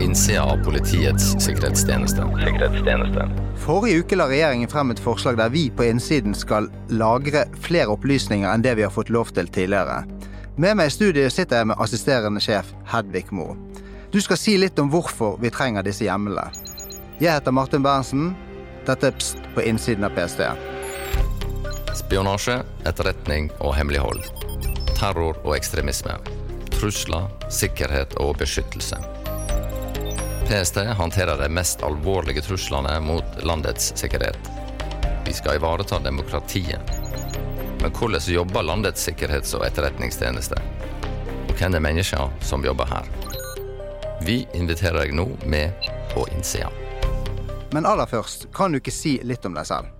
innsida av Politiets sikkerhetstjeneste. sikkerhetstjeneste. Forrige uke la regjeringen frem et forslag der vi på innsiden skal lagre flere opplysninger enn det vi har fått lov til tidligere. Med meg i studiet sitter jeg med assisterende sjef Hedvig Mo. Du skal si litt om hvorfor vi trenger disse hjemlene. Jeg heter Martin Berntsen. Dette er Pst på innsiden av PST. Spionasje, etterretning og hemmelighold. Terror og ekstremisme. Trusler, sikkerhet og beskyttelse. PST håndterer de mest alvorlige truslene mot landets sikkerhet. Vi skal ivareta demokratiet. Men hvordan jobber landets sikkerhets- og etterretningstjeneste? Og hvem er menneskene som jobber her? Vi inviterer deg nå med på innsida. Men aller først, kan du ikke si litt om deg selv?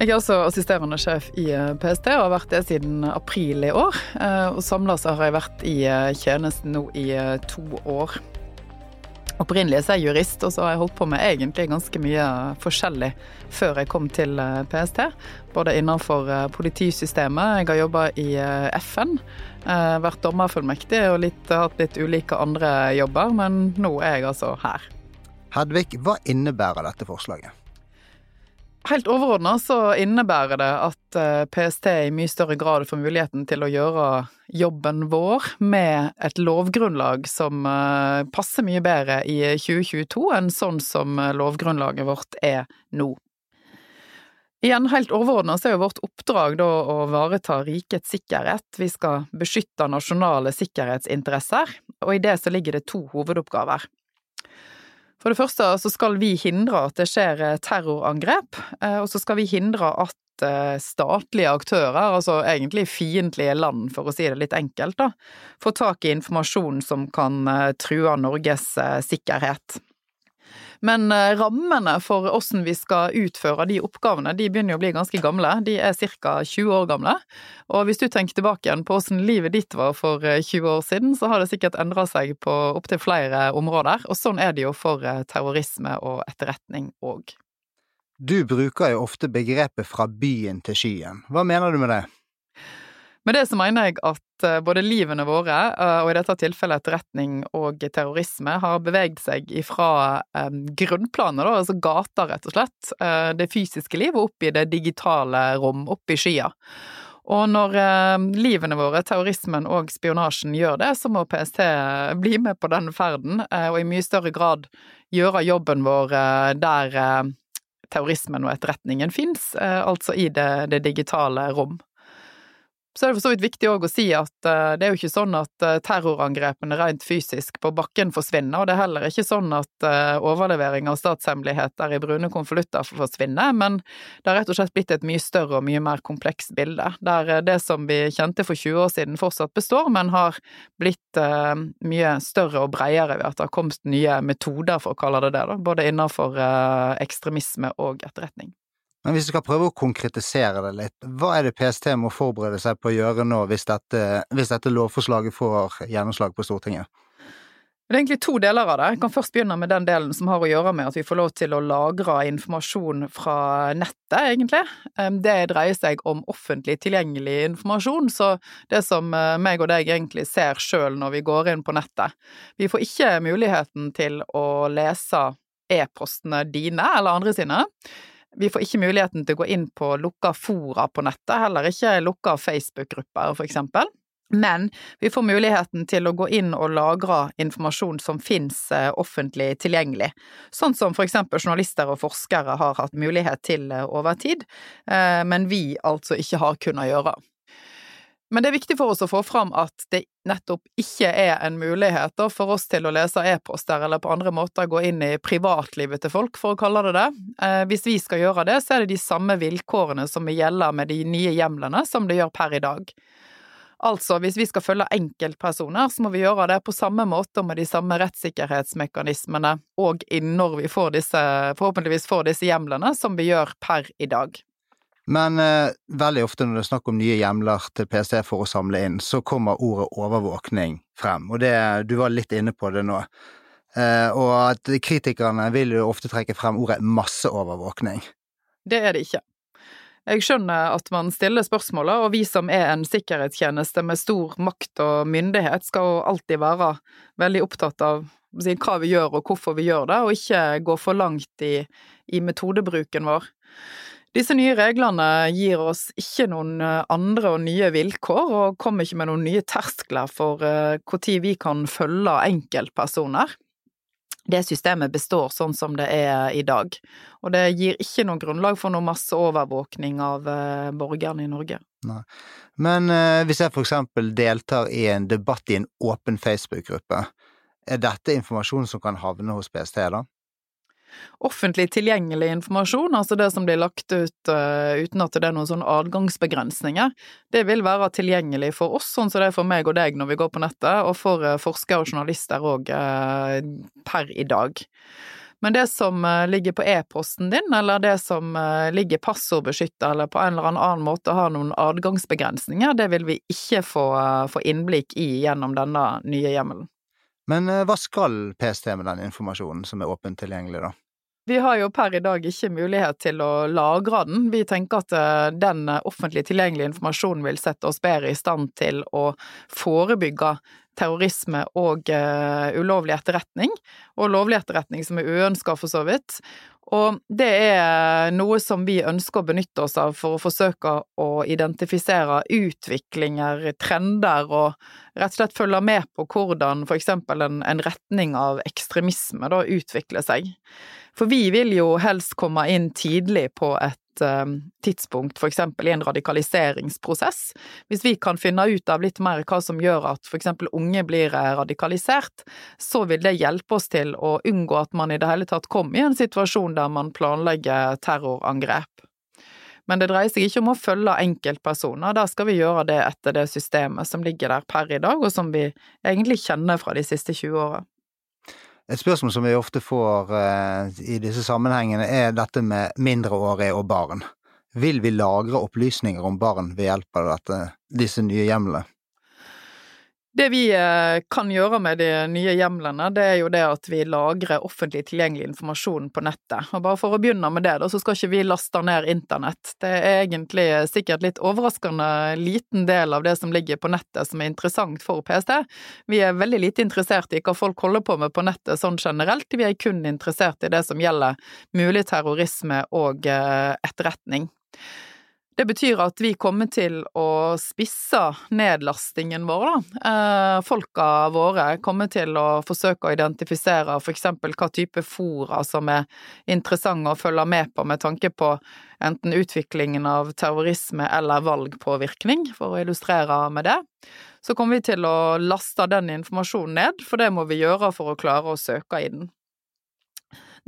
Jeg er også assisterende sjef i eh, PST og har vært det siden april i år. Eh, og samla så har jeg vært i eh, tjenesten nå i to år. Opprinnelig er jeg jurist, og så har jeg holdt på med egentlig ganske mye forskjellig før jeg kom til PST. Både innenfor politisystemet, jeg har jobba i FN, vært dommerfullmektig og litt, hatt litt ulike andre jobber, men nå er jeg altså her. Hedvig, hva innebærer dette forslaget? Helt overordna så innebærer det at eh, PST i mye større grad får muligheten til å gjøre jobben vår med et lovgrunnlag som eh, passer mye bedre i 2022 enn sånn som eh, lovgrunnlaget vårt er nå. Igjen, helt overordna så er jo vårt oppdrag da å vareta rikets sikkerhet. Vi skal beskytte nasjonale sikkerhetsinteresser, og i det så ligger det to hovedoppgaver. For det første så skal vi hindre at det skjer eh, terrorangrep, eh, og så skal vi hindre at eh, statlige aktører, altså egentlig fiendtlige land, for å si det litt enkelt, da, får tak i informasjon som kan true Norges sikkerhet. Men eh, rammene for åssen vi skal utføre de oppgavene, de begynner jo å bli ganske gamle. De er ca. 20 år gamle. Og hvis du tenker tilbake igjen på åssen livet ditt var for 20 eh, år siden, så har det sikkert endra seg på opptil flere områder. Og sånn er det jo for eh, terrorisme og etterretning òg. Du bruker jo ofte begrepet fra byen til skyen. Hva mener du med det? Med det så mener jeg at eh, både livene våre, eh, og i dette tilfellet etterretning og terrorisme, har beveget seg ifra um, grunnplanet, da, altså gata, rett og slett, det fysiske liv, og opp i det digitale rom, opp i skya. Og når eh, livene våre, terrorismen og spionasjen gjør det, så må PST bli med på den ferden, eh, og i mye større grad gjøre jobben vår eh, der terrorismen og etterretningen fins, altså i det, det digitale rom. Så er det for så vidt viktig òg å si at uh, det er jo ikke sånn at uh, terrorangrepene rent fysisk på bakken forsvinner, og det er heller ikke sånn at uh, overlevering av statshemmeligheter i brune konvolutter forsvinner, men det har rett og slett blitt et mye større og mye mer komplekst bilde, der det som vi kjente for 20 år siden fortsatt består, men har blitt mye større og bredere ved at det har kommet nye metoder, for å kalle det det, da, både innenfor ekstremisme og etterretning. Men hvis vi skal prøve å konkretisere det litt, hva er det PST må forberede seg på å gjøre nå hvis dette, hvis dette lovforslaget får gjennomslag på Stortinget? Det er egentlig to deler av det. Jeg kan først begynne med den delen som har å gjøre med at vi får lov til å lagre informasjon fra nettet, egentlig. Det dreier seg om offentlig tilgjengelig informasjon, så det som eh, meg og deg egentlig ser sjøl når vi går inn på nettet. Vi får ikke muligheten til å lese e-postene dine eller andre sine. Vi får ikke muligheten til å gå inn på lukka fora på nettet, heller ikke lukka Facebook-grupper, for eksempel. Men vi får muligheten til å gå inn og lagre informasjon som finnes eh, offentlig tilgjengelig, sånn som for eksempel journalister og forskere har hatt mulighet til eh, over tid, eh, men vi altså ikke har kunnet gjøre. Men det er viktig for oss å få fram at det nettopp ikke er en mulighet for oss til å lese e-poster eller på andre måter gå inn i privatlivet til folk, for å kalle det det. Eh, hvis vi skal gjøre det, så er det de samme vilkårene som gjelder med de nye hjemlene som det gjør per i dag. Altså, hvis vi skal følge enkeltpersoner, så må vi gjøre det på samme måte og med de samme rettssikkerhetsmekanismene og når vi får disse, forhåpentligvis får disse hjemlene, som vi gjør per i dag. Men eh, veldig ofte når det er snakk om nye hjemler til PST for å samle inn, så kommer ordet overvåkning frem, og det, du var litt inne på det nå. Eh, og at kritikerne vil jo ofte trekke frem ordet masseovervåkning. Det er det ikke. Jeg skjønner at man stiller spørsmålet, og vi som er en sikkerhetstjeneste med stor makt og myndighet, skal jo alltid være veldig opptatt av hva vi gjør og hvorfor vi gjør det, og ikke gå for langt i, i metodebruken vår. Disse nye reglene gir oss ikke noen eh, andre og nye vilkår, og kommer ikke med noen nye terskler for når vi kan følge enkeltpersoner det systemet består sånn som det er i dag. Og det gir ikke noe grunnlag for noe masseovervåkning av uh, borgerne i Norge. Nei. Men hvis jeg for eksempel deltar i en debatt i en åpen Facebook-gruppe, er dette informasjon som kan havne hos PST da? Offentlig tilgjengelig informasjon, altså det som blir lagt ut uh, uten at det er noen sånne adgangsbegrensninger, det vil være tilgjengelig for oss, sånn som det er for meg og deg når vi går på nettet, og for uh, forskere og journalister òg uh, per i dag. Men det som ligger på e-posten din, eller det som ligger passordbeskytta, eller på en eller annen måte har noen adgangsbegrensninger, det vil vi ikke få, få innblikk i gjennom denne nye hjemmelen. Men hva skal PST med den informasjonen som er åpent tilgjengelig, da? Vi har jo per i dag ikke mulighet til å lagre den. Vi tenker at eh, den offentlig tilgjengelige informasjonen vil sette oss bedre i stand til å forebygge terrorisme og uh, ulovlig etterretning, og lovlig etterretning som er uønska for så vidt. Og det er noe som vi ønsker å benytte oss av for å forsøke å identifisere utviklinger, trender, og rett og slett følge med på hvordan for eksempel en, en retning av ekstremisme da utvikler seg. For vi vil jo helst komme inn tidlig på et um, tidspunkt, for eksempel i en radikaliseringsprosess. Hvis vi kan finne ut av litt mer hva som gjør at eksempel unge blir eh, radikalisert, så vil det hjelpe oss til å unngå at man i det hele tatt kommer i en situasjon der man planlegger terrorangrep. Men det dreier seg ikke om å følge enkeltpersoner, da skal vi gjøre det etter det systemet som ligger der per i dag, og som vi egentlig kjenner fra de siste 20 åra. Et spørsmål som vi ofte får uh, i disse sammenhengene, er dette med mindreårige og barn. Vil vi lagre opplysninger om barn ved hjelp av dette, disse nye hjemlene? Det vi eh, kan gjøre med de nye hjemlene, det er jo det at vi lagrer offentlig tilgjengelig informasjon på nettet. Og bare for å begynne med det, da, så skal ikke vi laste ned internett. Det er egentlig sikkert litt overraskende liten del av det som ligger på nettet som er interessant for PST. Vi er veldig lite interessert i hva folk holder på med på nettet sånn generelt, vi er kun interessert i det som gjelder mulig terrorisme og eh, etterretning. Det betyr at vi kommer til å spisse nedlastingen vår, da. Eh, folka våre kommer til å forsøke å identifisere for eksempel hva type fora som er interessante å følge med på med tanke på enten utviklingen av terrorisme eller valgpåvirkning, for å illustrere med det. Så kommer vi til å laste den informasjonen ned, for det må vi gjøre for å klare å søke i den.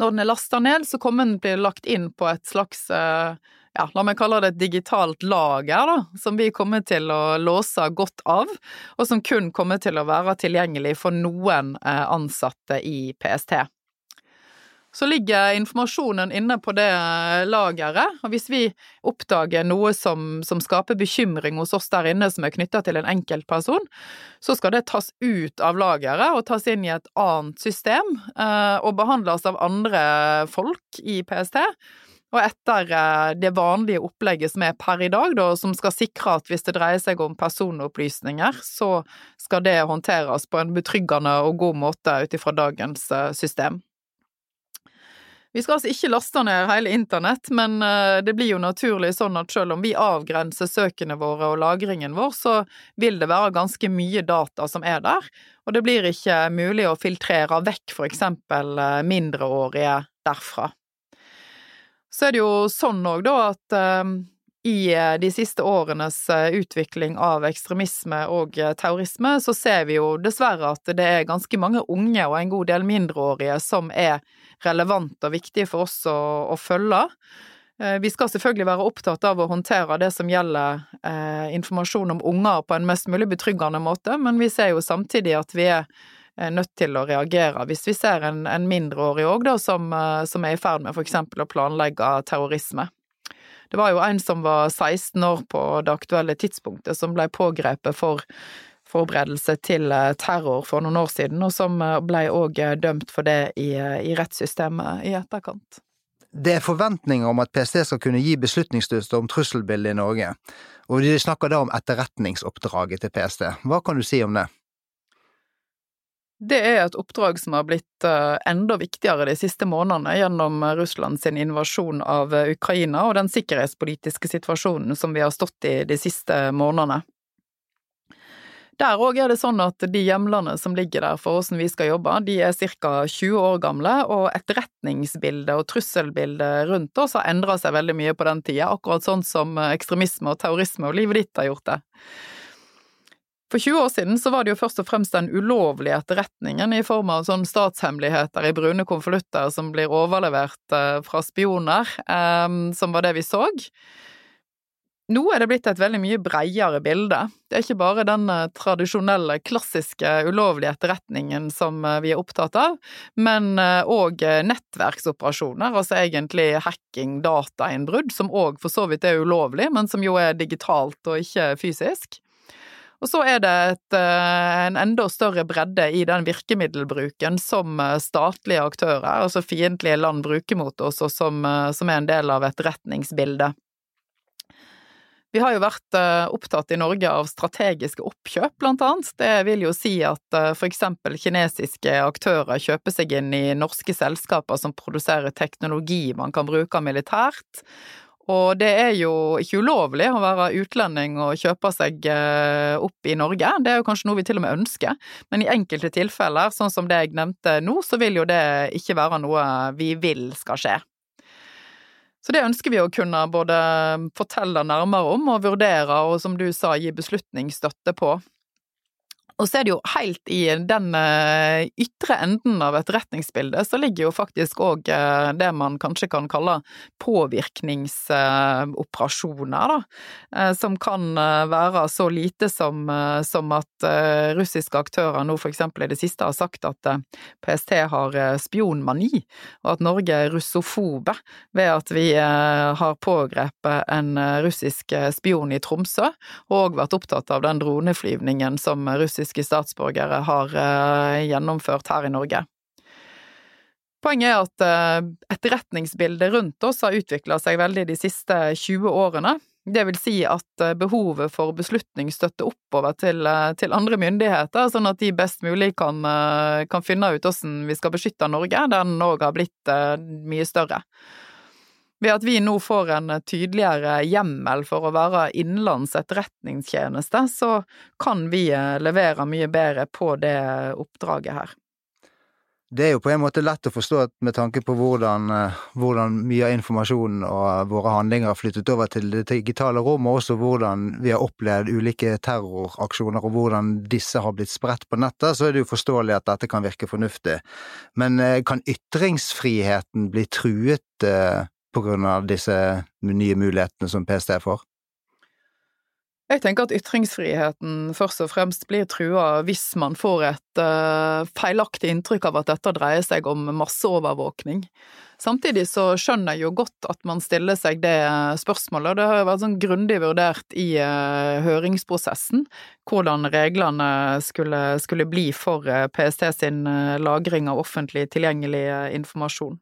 Når den er lasta ned, så kommer den bli lagt inn på et slags eh, ja, la meg kalle det et digitalt lager, da, som vi kommer til å låse godt av, og som kun kommer til å være tilgjengelig for noen eh, ansatte i PST. Så ligger informasjonen inne på det eh, lageret, og hvis vi oppdager noe som, som skaper bekymring hos oss der inne som er knytta til en enkeltperson, så skal det tas ut av lageret og tas inn i et annet system, eh, og behandles av andre folk i PST og etter eh, det vanlige opplegget som er per i dag, da, som skal sikre at hvis det dreier seg om personopplysninger, så skal det håndteres på en betryggende og god måte ut ifra dagens eh, system. Vi skal altså ikke laste ned hele internett, men eh, det blir jo naturlig sånn at selv om vi avgrenser søkene våre og lagringen vår, så vil det være ganske mye data som er der, og det blir ikke mulig å filtrere vekk for eksempel mindreårige derfra. Så er det jo sånn òg, da, at um, i eh, de siste årenes eh, utvikling av ekstremisme og terrorisme, så ser vi jo dessverre at det er ganske mange unge og en god del mindreårige som er relevante og viktige for oss å, å følge. Vi skal selvfølgelig være opptatt av å håndtere det som gjelder eh, informasjon om unger på en mest mulig betryggende måte, men vi ser jo samtidig at vi er nødt til å reagere hvis vi ser en, en mindreårig òg, da, som, eh, som, er i ferd med for eksempel å planlegge terrorisme. Det var jo en som var 16 år på det aktuelle tidspunktet, som ble pågrepet for forberedelse til eh, terror for noen år siden, og som eh, ble òg dømt for det i, i rettssystemet i etterkant. Det er forventninger om at PST skal kunne gi beslutningsstøtte om trusselbildet i Norge, og de snakker da om etterretningsoppdraget til PST. Hva kan du si om det? Det er et oppdrag som har blitt eh, enda viktigere de siste månedene gjennom Russlands invasjon av Ukraina og den sikkerhetspolitiske situasjonen som vi har stått i de siste månedene. Der òg er det sånn at de hjemlene som ligger der for åssen vi skal jobbe, de er ca. 20 år gamle, og etterretningsbildet og trusselbildet rundt oss har endra seg veldig mye på den tida, akkurat sånn som ekstremisme og terrorisme og livet ditt har gjort det. For 20 år siden så var det jo først og fremst den ulovlige etterretningen i form av sånn statshemmeligheter i brune konvolutter som blir overlevert eh, fra spioner, eh, som var det vi så. Nå er det blitt et veldig mye bredere bilde. Det er ikke bare den eh, tradisjonelle, klassiske, ulovlige etterretningen som eh, vi er opptatt av, men òg nettverksoperasjoner, altså egentlig hacking, datainnbrudd, som òg for så vidt er ulovlig, men som jo er digitalt og ikke fysisk. Og så er det et, en enda større bredde i den virkemiddelbruken som statlige aktører, altså fiendtlige land, bruker mot oss, og som, som er en del av etterretningsbildet. Vi har jo vært eh, opptatt i Norge av strategiske oppkjøp, blant annet. Det vil jo si at eh, for eksempel kinesiske aktører kjøper seg inn i norske selskaper som produserer teknologi man kan bruke militært. Og det er jo ikke ulovlig å være utlending og kjøpe seg eh, opp i Norge, det er jo kanskje noe vi til og med ønsker, men i enkelte tilfeller, sånn som det jeg nevnte nå, så vil jo det ikke være noe vi vil skal skje. Så det ønsker vi å kunne både fortelle nærmere om og vurdere, og som du sa, gi beslutningsstøtte på. Og så er det jo helt i den eh, ytre enden av etterretningsbildet, så ligger jo faktisk òg eh, det man kanskje kan kalle påvirkningsoperasjoner, da. Eh, som kan være så lite som, som at russiske aktører nå for eksempel i det siste har sagt at PST har spionmani, og at Norge er russofobe ved at vi har pågrepet en russisk spion i Tromsø, og vært opptatt av den droneflyvningen som russisk russiske statsborgere har eh, gjennomført her i Norge. Poenget er at eh, etterretningsbildet rundt oss har utvikla seg veldig de siste 20 årene. Det vil si at eh, behovet for beslutning støtter oppover til, til andre myndigheter, sånn at de best mulig kan, kan finne ut hvordan vi skal beskytte Norge, den òg har blitt mye større. Ved at vi nå får en tydeligere hjemmel for å være innenlands etterretningstjeneste, så kan vi eh, levere mye bedre på det oppdraget her. Det er jo på en måte lett å forstå med tanke på hvordan, eh, hvordan mye av informasjonen og våre handlinger har flyttet over til det digitale rom, og også hvordan vi har opplevd ulike terroraksjoner og hvordan disse har blitt spredt på nettet, så er det jo forståelig at dette kan virke fornuftig. Men eh, kan ytringsfriheten bli truet på grunn av disse nye mulighetene som PST får? Jeg tenker at ytringsfriheten først og fremst blir trua hvis man får et uh, feilaktig inntrykk av at dette dreier seg om masseovervåkning. Samtidig så skjønner jeg jo godt at man stiller seg det spørsmålet, og det har vært sånn grundig vurdert i uh, høringsprosessen hvordan reglene skulle, skulle bli for uh, PST sin lagring av offentlig tilgjengelig informasjon.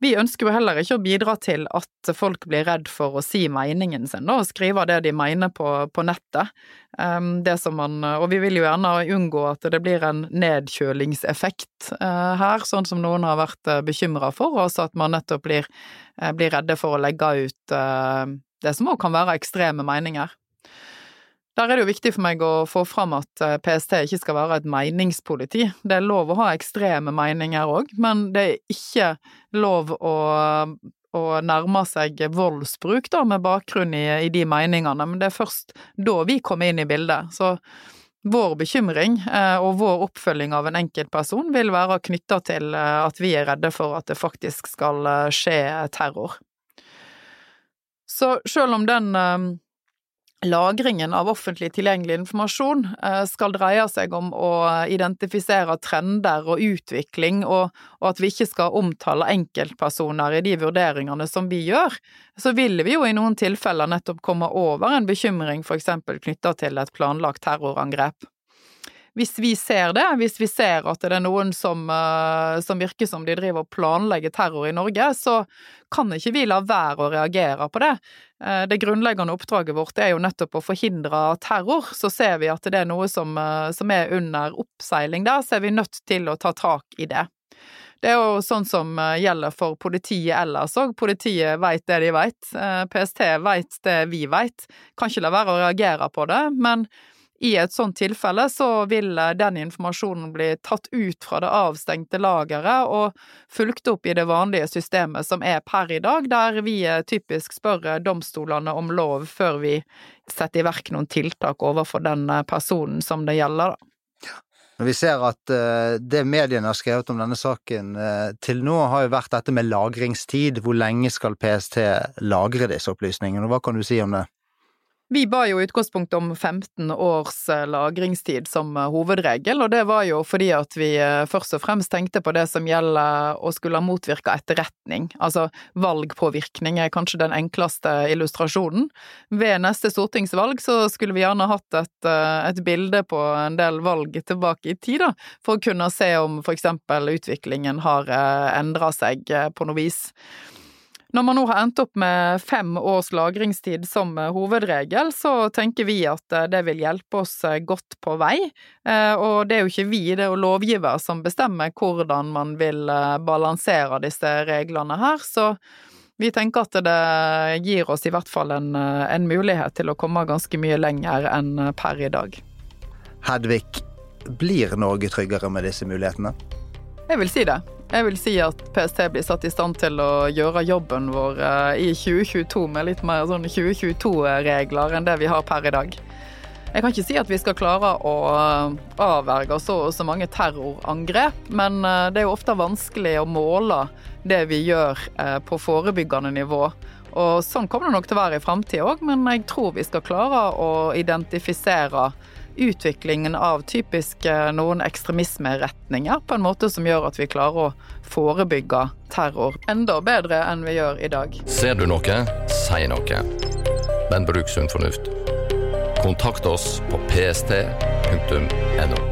Vi ønsker jo heller ikke å bidra til at folk blir redd for å si meningen sin, da, og skrive det de mener på, på nettet. Um, det som man, og vi vil jo gjerne unngå at det blir en nedkjølingseffekt uh, her, sånn som noen har vært uh, bekymra for, og også at man nettopp blir, uh, blir redde for å legge ut uh, det som òg kan være ekstreme meninger. Der er det jo viktig for meg å få fram at eh, PST ikke skal være et meningspoliti. Det er lov å ha ekstreme meninger òg, men det er ikke lov å, å nærme seg voldsbruk da, med bakgrunn i, i, de meningene. Men det er først da vi kommer inn i bildet. Så vår bekymring eh, og vår oppfølging av en enkeltperson vil være knytta til eh, at vi er redde for at det faktisk skal skje terror. Så selv om den lagringen av offentlig tilgjengelig informasjon eh, skal dreie seg om å identifisere trender og utvikling, og, at vi ikke skal omtale enkeltpersoner i de vurderingene som vi gjør, så vil vi jo i noen tilfeller nettopp komme over en bekymring for eksempel knytta til et planlagt terrorangrep. hvis vi ser det, hvis vi ser at det er noen som, eh, som, virker som de driver og planlegger terror i Norge, så kan ikke vi la være å reagere på det. Eh, det grunnleggende oppdraget vårt er jo nettopp å forhindre terror. Så ser vi at det er noe som, eh, som er under oppseiling der, så er vi nødt til å ta tak i det. Det er jo sånn som gjelder for politiet ellers òg. Politiet veit det de veit. PST veit det vi veit. Kan ikke la være å reagere på det, men i et sånt tilfelle så vil eh, den informasjonen bli tatt ut fra det avstengte lageret og fulgt opp i det vanlige systemet som er per i dag, der vi eh, typisk spør eh, domstolene om lov før vi setter i verk noen tiltak overfor den personen som det gjelder. Når vi ser at det mediene har skrevet om denne saken til nå, har jo vært dette med lagringstid. Hvor lenge skal PST lagre disse opplysningene? Hva kan du si om det? Vi ba jo i utgangspunktet om 15 års eh, lagringstid som eh, hovedregel, og det var jo fordi at vi eh, først og fremst tenkte på det som gjelder å skulle ha motvirka etterretning. Altså valgpåvirkning er kanskje den enkleste illustrasjonen. Ved neste stortingsvalg så skulle vi gjerne hatt et, et bilde på en del valg tilbake i tid, da, for å kunne se om for eksempel utviklingen har endra seg på noe vis. Når man nå har endt opp med fem års lagringstid som eh, hovedregel, så tenker vi at eh, det vil hjelpe oss eh, godt på vei. Og det er jo ikke vi, det er jo lovgiver som bestemmer hvordan man vil balansere disse reglene her. Så vi tenker at det gir oss i hvert fall en, en mulighet til å komme ganske mye lenger enn per i dag. Hedvig, blir Norge tryggere med disse mulighetene? Jeg vil si det. Jeg vil si at PST blir satt i stand til å gjøre jobben vår eh, i 2022 med litt mer sånn 2022-regler enn det vi har per i dag. Jeg kan ikke si at vi skal klare å eh, avverge så og så mange terrorangrep, men eh, det er jo ofte vanskelig å måle det vi gjør på forebyggende nivå. Og sånn kommer det nok til å være i framtida òg, men jeg tror vi skal klare å identifisere utviklingen av typisk eh, noen ekstremismeretninger på en måte som gjør at vi klarer å forebygge terror enda bedre enn vi gjør i dag. Ser du noe, si noe. Men bruk sunn fornuft. Kontakt oss på pst.no.